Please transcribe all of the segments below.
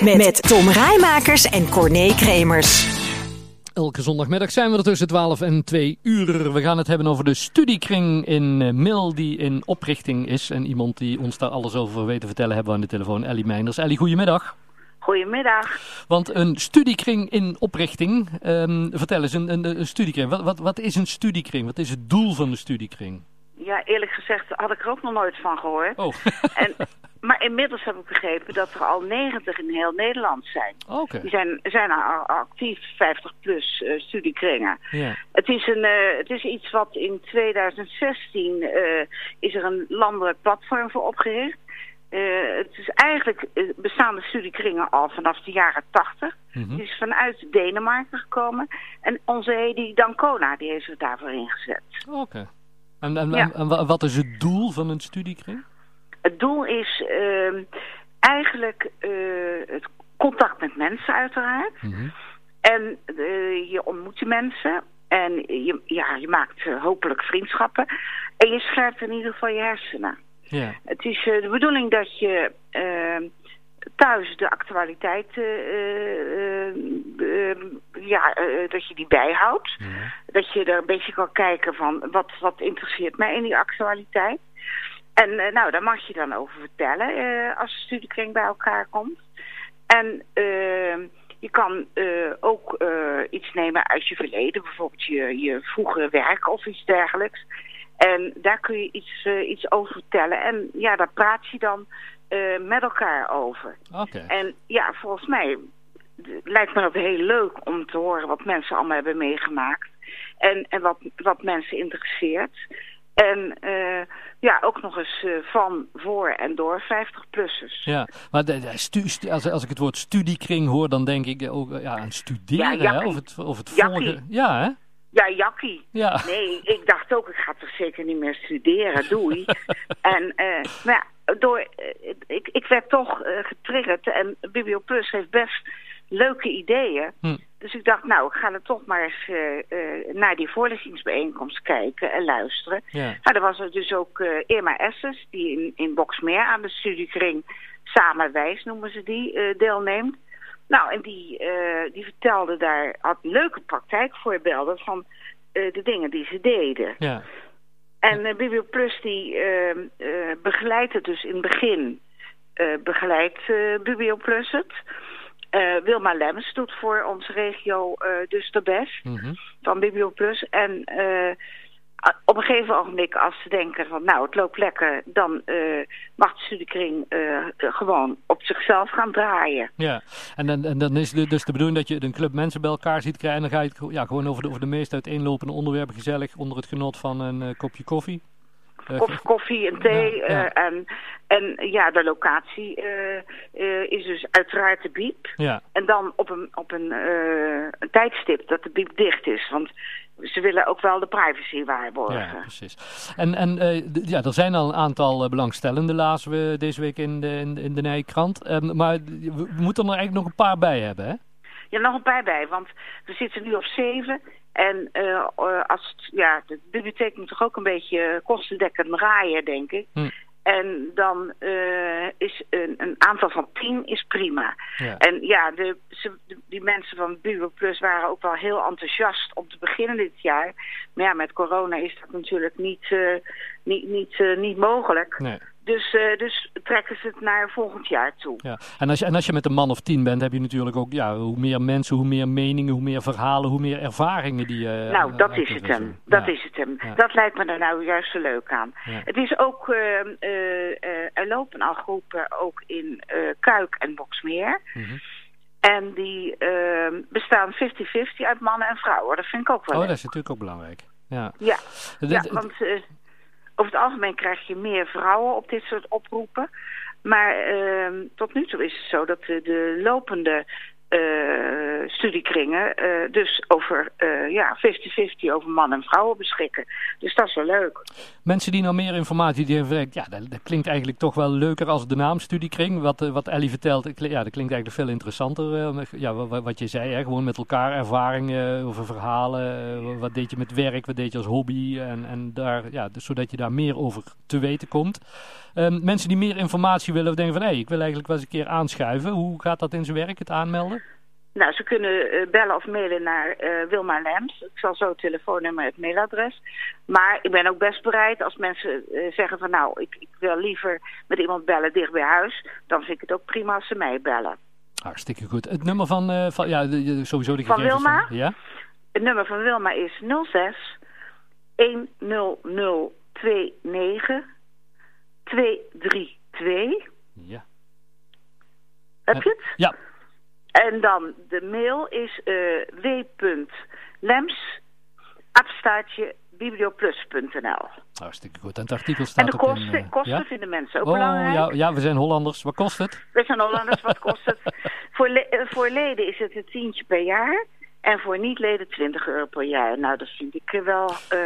Met Tom Rijmakers en Corné Kremers. Elke zondagmiddag zijn we er tussen 12 en 2 uur. We gaan het hebben over de studiekring in eh, Mil die in oprichting is. En iemand die ons daar alles over weet te vertellen hebben we aan de telefoon, Ellie Meinders. Ellie, goedemiddag. Goedemiddag. Want een studiekring in oprichting, um, vertel eens, een, een, een studiekring. Wat, wat, wat is een studiekring? Wat is het doel van de studiekring? Ja, eerlijk gezegd had ik er ook nog nooit van gehoord. Oh. en, maar inmiddels heb ik begrepen dat er al 90 in heel Nederland zijn. Die zijn, zijn al actief 50 plus uh, studiekringen. Ja. Het, is een, uh, het is iets wat in 2016 uh, is er een landelijk platform voor opgericht. het is eigenlijk bestaande studiekringen al vanaf de jaren 80. Mhm. Het is vanuit Denemarken gekomen. En onze Hedy Dancona die heeft het daarvoor ingezet. Oké. En, en, Ja. en, en wat is het doel van een studiekring? Het doel is uh, eigenlijk uh, het contact met mensen uiteraard. Mhm. En uh, je ontmoet je mensen. En je, ja, je maakt uh, hopelijk vriendschappen. En je scherpt in ieder geval je hersenen. Ja. Het is de bedoeling dat je uh, thuis de actualiteit, ja, dat je die bijhoudt. Ja. Dat je er een beetje kan kijken van wat, wat interesseert mij in die actualiteit. En uh, nou, daar mag je dan over vertellen uh, als de studiekring bij elkaar komt. En uh, je kan ook iets nemen uit je verleden, bijvoorbeeld je, je vroegere werk of iets dergelijks. En daar kun je iets, iets over vertellen. En ja, daar praat je dan met elkaar over. Oké. En ja, volgens mij lijkt me dat heel leuk om te horen wat mensen allemaal hebben meegemaakt. En, en wat, wat mensen interesseert. En uh, ja, ook nog eens uh, van, voor en door 50-plussers. Ja, maar de, de stu, stu, als, als ik het woord studiekring hoor, dan denk ik ook ja, aan studeren. Ja, hè? Of het, of het jakkie. volgen. Ja, hè? Ja, jakkie. Ja. Nee, ik dacht ook, ik ga toch zeker niet meer studeren, doei. en, uh, maar ja, door, ik, ik werd toch getriggerd en BBO Plus heeft best leuke ideeën. Hm. Dus ik dacht, nou, ik ga er toch maar eens uh, uh, naar die voorlichtingsbijeenkomst kijken en luisteren. Ja. Nou, er was er dus ook uh, Irma Essens, die in, in Boksmeer aan de studiekring Samen Wijs, noemen ze die, deelneemt. Nou, en die, die vertelde daar, had leuke praktijkvoorbeelden van de dingen die ze deden. Ja. En uh, BBO Plus die begeleidt het dus in het begin, begeleidt BBO Plus het... Uh, Wilma Lemmens doet voor onze regio uh, dus de best mm -hmm. van Biblio Plus. En uh, op een gegeven ogenblik als ze denken van nou het loopt lekker, dan mag de studiekring gewoon op zichzelf gaan draaien. Ja, en dan, en dan is het dus de bedoeling dat je een club mensen bij elkaar ziet krijgen en dan ga je het ja, gewoon over de, over de meest uiteenlopende onderwerpen gezellig onder het genot van een kopje koffie. Of koffie en thee. Ja, ja. Uh, en, en ja, de locatie uh, uh, is dus uiteraard de biep. Ja. En dan op een, op een, een tijdstip dat de biep dicht is. Want ze willen ook wel de privacy waarborgen. Ja, precies. En, en ja, er zijn al een aantal belangstellenden, lazen we deze week in de, in, in de Nijkrant. Um, maar we moeten er eigenlijk nog een paar bij hebben, hè? Ja, nog een paar bij, want we zitten nu op zeven. En uh, als het, ja, de bibliotheek moet toch ook een beetje kostendekkend draaien, denk ik. Hm. En dan uh, is een, een, aantal van tien is prima. Ja. En ja, de, ze, de, die mensen van Bureau Plus waren ook wel heel enthousiast om te beginnen dit jaar. Maar ja, met corona is dat natuurlijk niet, uh, niet, niet, niet mogelijk. Nee. Dus, uh, dus trekken ze het naar volgend jaar toe. Ja. En, als je, en als je met een man of tien bent, heb je natuurlijk ook, ja, hoe meer mensen, hoe meer meningen, hoe meer verhalen, hoe meer ervaringen die je. nou, dat is het hem. Dat is het hem. Ja. Dat lijkt me er nou juist zo leuk aan. Ja. Het is ook, uh, uh, er lopen al groepen ook in Kuik en Boksmeer. Mm -hmm. En die ehm, bestaan 50-50 uit mannen en vrouwen. Dat vind ik ook wel Oh, leuk. dat is natuurlijk ook belangrijk. Ja, ja. Ja want uh, over het algemeen krijg je meer vrouwen op dit soort oproepen. Maar uh, tot nu toe is het zo dat de lopende uh, studiekringen dus over ja, 50-50 over man en vrouwen beschikken. Dus dat is wel leuk. Mensen die nou meer informatie die hebben, ja, dat, klinkt eigenlijk toch wel leuker als de naam studiekring. Wat, wat Ellie vertelt, ja, dat klinkt eigenlijk veel interessanter. ja, wat, wat je zei, hè, gewoon met elkaar ervaringen over verhalen. wat deed je met werk, wat deed je als hobby. En, en daar, ja, dus zodat je daar meer over te weten komt. Um, mensen die meer informatie willen denken van hé, hey, ik wil eigenlijk wel eens een keer aanschuiven. Hoe gaat dat in zijn werk, het aanmelden? Nou, ze kunnen uh, bellen of mailen naar uh, Wilma Lems. Ik zal zo het telefoonnummer en het mailadres. Maar ik ben ook best bereid als mensen uh, zeggen van nou, ik, ik, wil liever met iemand bellen dicht bij huis. Dan vind ik het ook prima als ze mij bellen. Hartstikke goed. Het nummer van, van ja, sowieso de Van Wilma? Van, ja? Het nummer van Wilma is 06 10029 232. Ja. Heb je het? Ja. En dan de mail is uh, w.lems, abstaatje, biblioplus.nl. Hartstikke goed. En het artikel staat En de kosten, in, uh, kosten ja? vinden mensen ook oh, belangrijk. Ja, ja, we zijn Hollanders. Wat kost het? We zijn Hollanders. Wat kost het? voor, le voor leden is het een tientje per jaar. En voor niet-leden 20 euro per jaar. Nou, dat vind ik wel... Uh,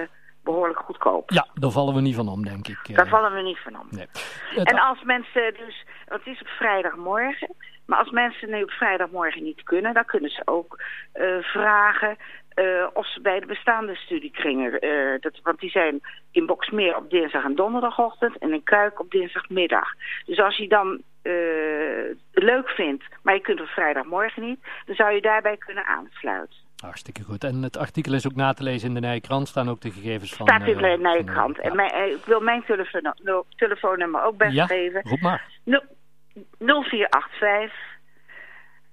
behoorlijk goedkoop. Ja, daar vallen we niet van om, denk ik. Daar vallen we niet van om. Nee. En als mensen dus, want het is op vrijdagmorgen, maar als mensen nu op vrijdagmorgen niet kunnen, dan kunnen ze ook uh, vragen uh, of ze bij de bestaande studiekringen, uh, dat, want die zijn in Boksmeer op dinsdag en donderdagochtend en in Kuik op dinsdagmiddag. Dus als je dan leuk vindt, maar je kunt op vrijdagmorgen niet, dan zou je daarbij kunnen aansluiten. Hartstikke goed. En het artikel is ook na te lezen in de Nijkrant. Staan ook de gegevens van... Staat in de uh, Nijkrant. En mijn, uh, ik wil mijn telefoon, telefoonnummer ook best ja, geven. roep maar. 0485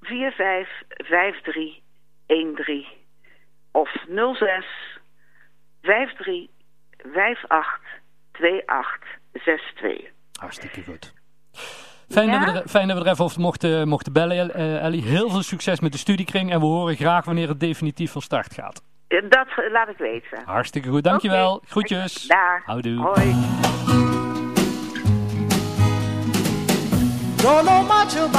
455313 of 06 53 58 2862. Hartstikke goed. Fijn, ja? dat we er, fijn dat we er even over mochten, mochten bellen, uh, Ellie. Heel veel succes met de studiekring en we horen graag wanneer het definitief van start gaat. Dat laat ik weten. Hartstikke goed, dankjewel. Okay. Groetjes. Daar. Houdoe. Hoi. Don't know much about